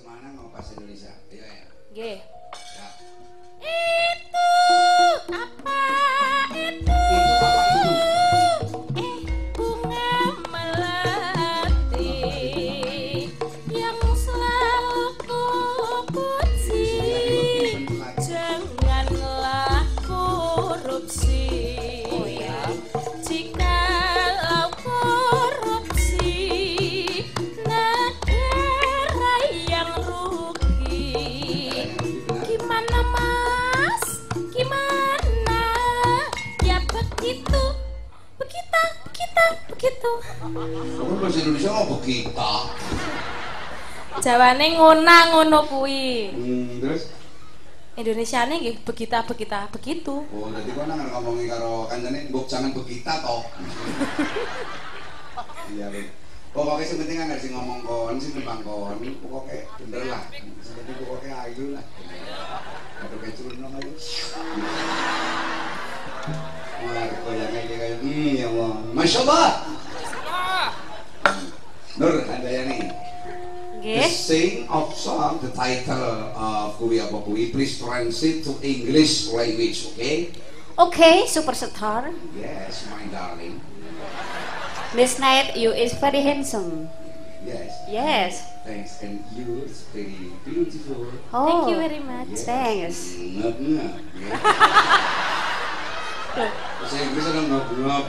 semana ngopas Indonesia. Iya ya. Nggih. Kamu bahasa Indonesia mau begitu. Jawane ngona ngono kuwi. Hmm, terus? Indonesiane nggih begitu, begitu, begitu. Oh, jadi kau nang ngomongin karo kancane mbok jangan begitu toh. Iya, Ben. Pokoknya penting kan sing ngomong kon, sing nembang kon, pokoknya bener lah. Penting pokoknya ayu lah. Aduh kecurun nang ayu. Wah, goyangnya kayak kayak hmm ya Allah. Masya Allah. Nur, ada ya nih. Nggih. sing of song, the title of Kui Apa Kui, please translate to English language, okay? Okay, superstar. Yes, my darling. Miss Knight, you is very handsome. Yes. Yes. Thanks, and you is very beautiful. Oh. Thank you very much. Yes. Thanks. Ngap ngap. Bahasa Inggris ada ngap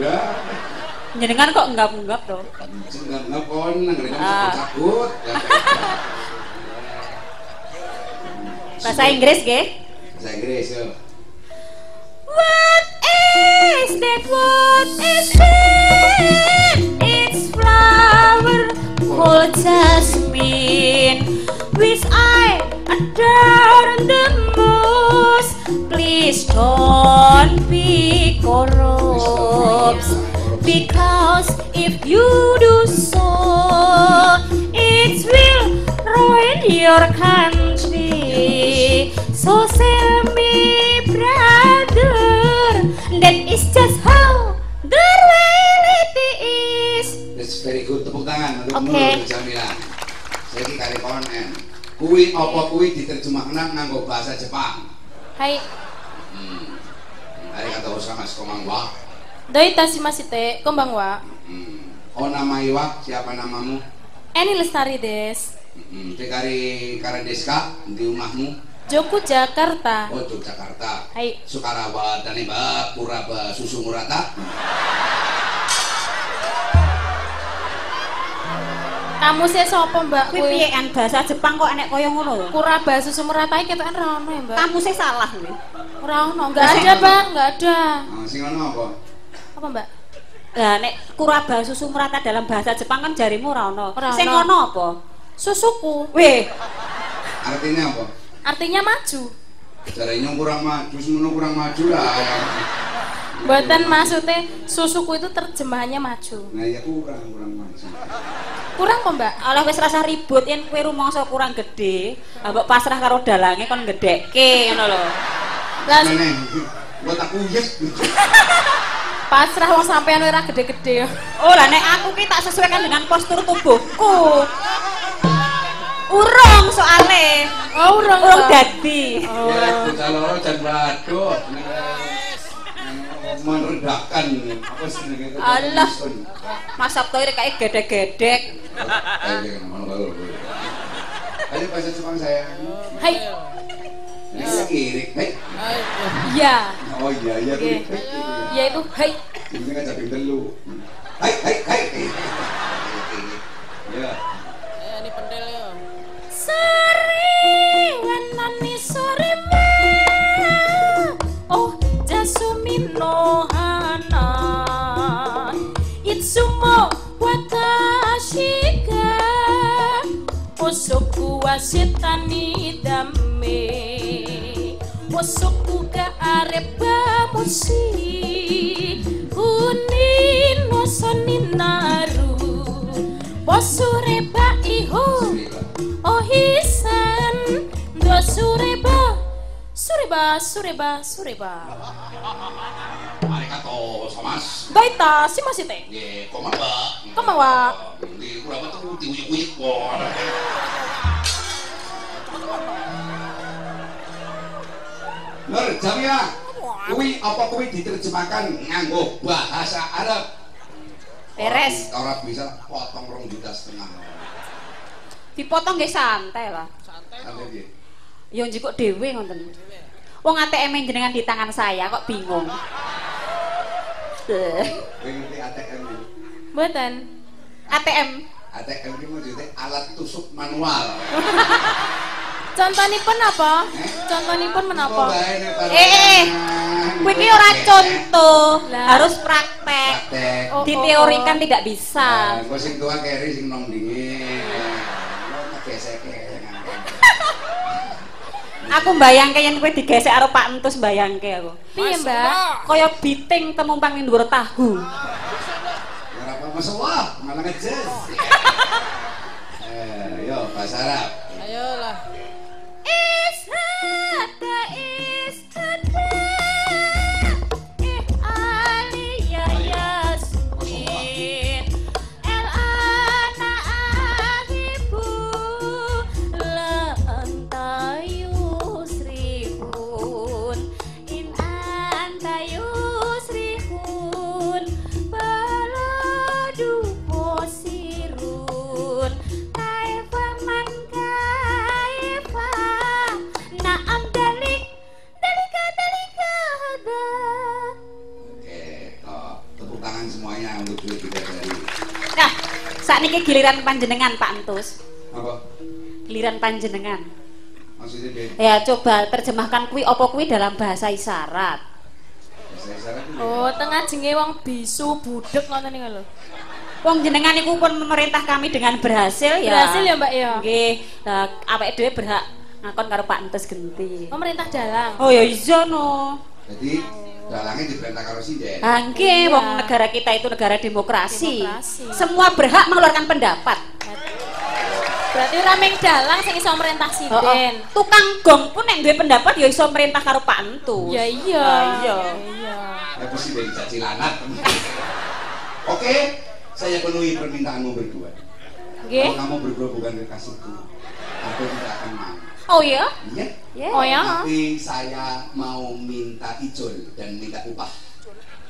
ngap. Jenengan kok enggap-enggap tuh? Sing ngap ngap kon, nang rene Ah. cabut. Bahasa Inggris, ge? Bahasa Inggris yo. What is that? What is it? It's flower called jasmine, which I adore the most. Please don't be corrupt, because if you do so, it will ruin your country. So tell me, brother, that is just how the reality is. That's very good. Tepuk tangan untuk Oke. Nur Jamila. Saya kali konen. Kui apa kui diterjemahkan nganggo bahasa Jepang. Hai, Hmm. Hari kata Osama Komangwa. Doi tashimasite, konbanwa. Hmm. Oh nama Iwa, siapa namamu? Eni Lestari des. Hmm. Tekari Karadeska di rumahmu. Joku Jakarta. Oh Yogyakarta. Hai, Sukarawa dan Mbak Puraba Susu Murata. kamu sih sopo mbak Kuwi kuwi? piyean bahasa Jepang kok enek koyo ngono? Kuraba susu meratai ketokan ra ono ya mbak? Kamu sih salah kuwi. Ora ono, enggak ada bang, enggak ada. Sing ono apa? Apa mbak? Lah nek kuraba susu merata dalam bahasa Jepang kan jarimu ora ono. Ora Sing ono. ono apa? Susuku, Weh, Artinya apa? artinya maju. Caranya kurang maju, semono kurang maju lah. Buatan maksudnya susuku itu terjemahannya maju. Nah ya kurang kurang maju. Kurang kok mbak? oleh wis rasa ribut yen kowe rumangsa kurang gede, mbok pasrah karo dalange kon gedhekke ngono lho. Lah Nenek, buat aku yes. Pasrah wong sampean ora gede-gede. Oh lah nek aku ki tak sesuaikan dengan postur tubuhku. Urung soale. Oh, urung Urung dadi. Bocah loro jan waduh. Merendahkan apa sih ini? Alah. Mas Sabto iki kayak gedek-gedek. Ayo, mana baru. Ayo bahasa Jepang saya. Hai, Ini saya kirik. Hei. ya. Oh iya iya. Oke. Hei. Ya itu hai. Ini kan jadi dulu. Hai hai hai. Ya. Osoku wa setani dame. Osoku ga areba mushi Uni no soninaru Bosureba iho. Ohisan do sureba sureba sureba. Sureba Arigato samasu. Baita si masite Ye, konbanwa. Konbanwa. Di kurang tuh diuyuk-uyuk kok. Nur Jamila. Kuwi apa kuwi diterjemahkan nganggo bahasa Arab? Beres. Ora bisa potong rong juta setengah. Dipotong nggih santai lah. Sampai piye? Ya njikuk dhewe ngoten. Wong ATM jenengan di tangan saya kok bingung. Eh, ngerti ATM? Mboten. ATM ATM ini maksudnya alat tusuk manual. Contonipun apa? Eh? Contonipun menapa? bae nek Eh, eh, kuwi ki ora contoh, Lah. harus praktek. Praktek. Oh, Diteorikan tidak bisa. Nah, sing tua keri sing nom dingin. Kok gesek Aku mbayangke yen kowe digesek karo Pak Entus mbayangke aku. Piye, Mbak? Kaya biting temumpang ning dhuwur tahu. Ora apa masalah, malah ngejes. Eh, yo bahasa Arab. Ayolah. Yeah! Saat ini giliran panjenengan Pak Entus apa? Giliran panjenengan Maksudnya? Ya coba terjemahkan kui opo kui dalam bahasa isyarat Bahasa isyarat itu. Oh, tengah jenge wong bisu budek ngoten niku lho. Wong jenengan iku pun memerintah kami dengan berhasil ya Berhasil ya, Mbak ya? Nggih, nah, awake dhewe berhak ngakon karo Pak Entus genti Pemerintah dalang. Oh ya iya no Jadi dalangnya diperintah karo sinden. Ah, nggih, Iya. wong negara kita itu negara demokrasi. Demokrasi. Semua berhak mengeluarkan pendapat. Berarti rameng dalang sing iso merintah Oh, oh. siden. Tukang gong pun yang duwe pendapat ya iso merintah karo Pak Entus. Ya iya. Ya iya. iya. Ya caci lanat. Oke, saya penuhi permintaanmu berdua. Nggih. Kalau kamu berdua bukan kekasihku, aku tidak akan mau. Oh iya? Iya. Ya. Oh ya. Tapi saya mau minta ijol dan minta upah.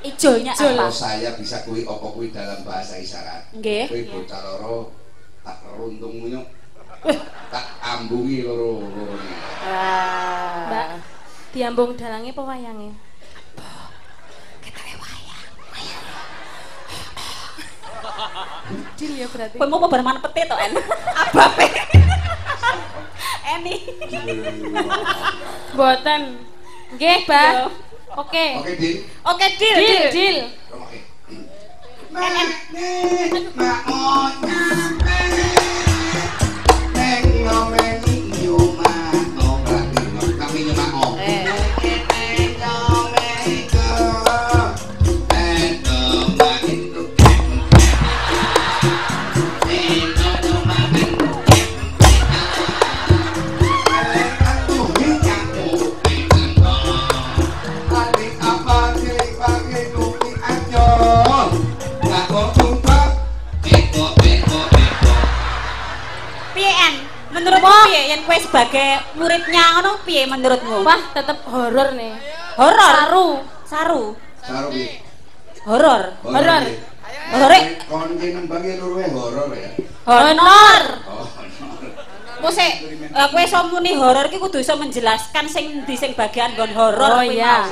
Ijolnya Ijol. apa? Kalau saya bisa kui opo kui dalam bahasa isyarat. Nggih. Kui bocah loro tak runtung munyuk. Tak ambungi loro loro Ah. Mbak, diambung dalange apa wayange? Dil ya berarti. Kowe mau apa barman pete to, En? Abape. Eni. Mboten. Nggih. Yo. Oke. Oke, Di. Oke, deal, deal. Oke. Mak yo piye yen kowe sebagai muridnya ngono piye menurutmu? Wah, tetep horor nih. horor. Saru. Saru. Saru bi Horor. Horor. Horor. Kon ki nembangnya luruhe horor ya Honor. Oh, Kowe sik eh, kowe iso muni horor ki kudu iso menjelaskan sing ndi sing bagian nggon horor Oh, iya.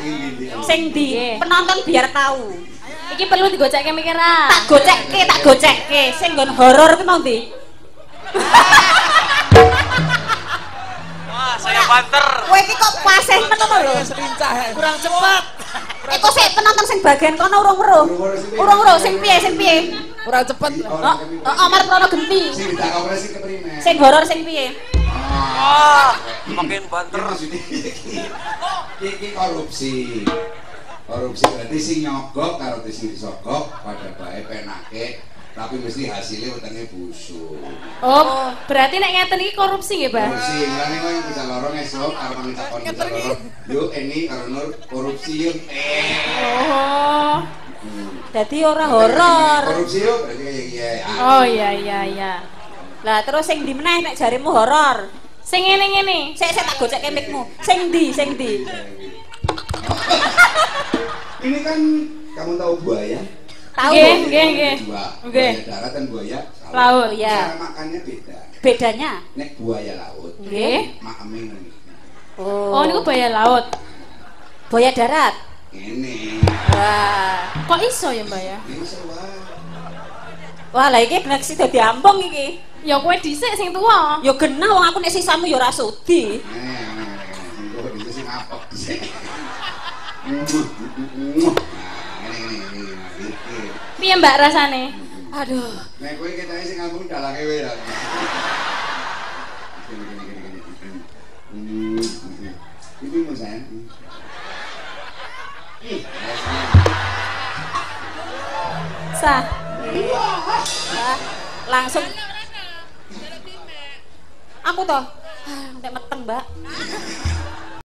Sing di Nggih. penonton biar tahu. Iki perlu digocekke mikiran. Tak gocekke, tak gocekke. Sing nggon horor ki mau ndi? Banter. Kowe iki kok paseh ngono lho. Selincah, kurang cepat. Iku sik penonton sing bagian kono urung-urung. Urung-urung sing piye sing piye? Kurang cepat. Oh, oh, Omar Prono genti. Sing tak operasi keprimen Sing horor sing piye? Wah, makin banter. iki korupsi korupsi berarti sing nyogok karo sing disogok pada bae penake tapi mesti hasilnya wetenge busuk Oh, berarti nek ngeten iki korupsi nggih, Mbak? korupsi ngene kok yang bisa lorong esok karo nang takon bisa lorong yuk ini karo nur korupsi yuk eh Oh. Hmm. Dadi ora horor. korupsi yuk berarti kayak iya Oh iya iya iya. Lah terus sing di meneh nek jarimu horor. Sing ngene ngene. Sik sik tak gocek mikmu. Sing ndi? Sing ndi? Ini kan kamu tahu buaya? Tahu. Nggih, nggih, nggih. Buaya darat dan buaya Laut, ya. Cara makannya beda. Bedanya? Nek buaya laut, Nggih. makamnya ngene. Oh. Oh, niku buaya laut. Buaya darat. Ini. Wah. Kok iso ya, Mbak ya? Ini sewa. Wah, lah iki bener sih dadi ambong iki. Ya kowe dhisik sing tuwa. Ya genah wong aku nek sisamu ya ora sudi. Nih, nih, nih, itu sih ngapok sih. Nah, ini, ini, ini, ini. Piye Mbak rasane? Aduh. Nek kowe ketane sing ngambung dalange wae ya. Mau sayang. Ih, Sah. Langsung Aku toh. Ah, nek meteng, Mbak.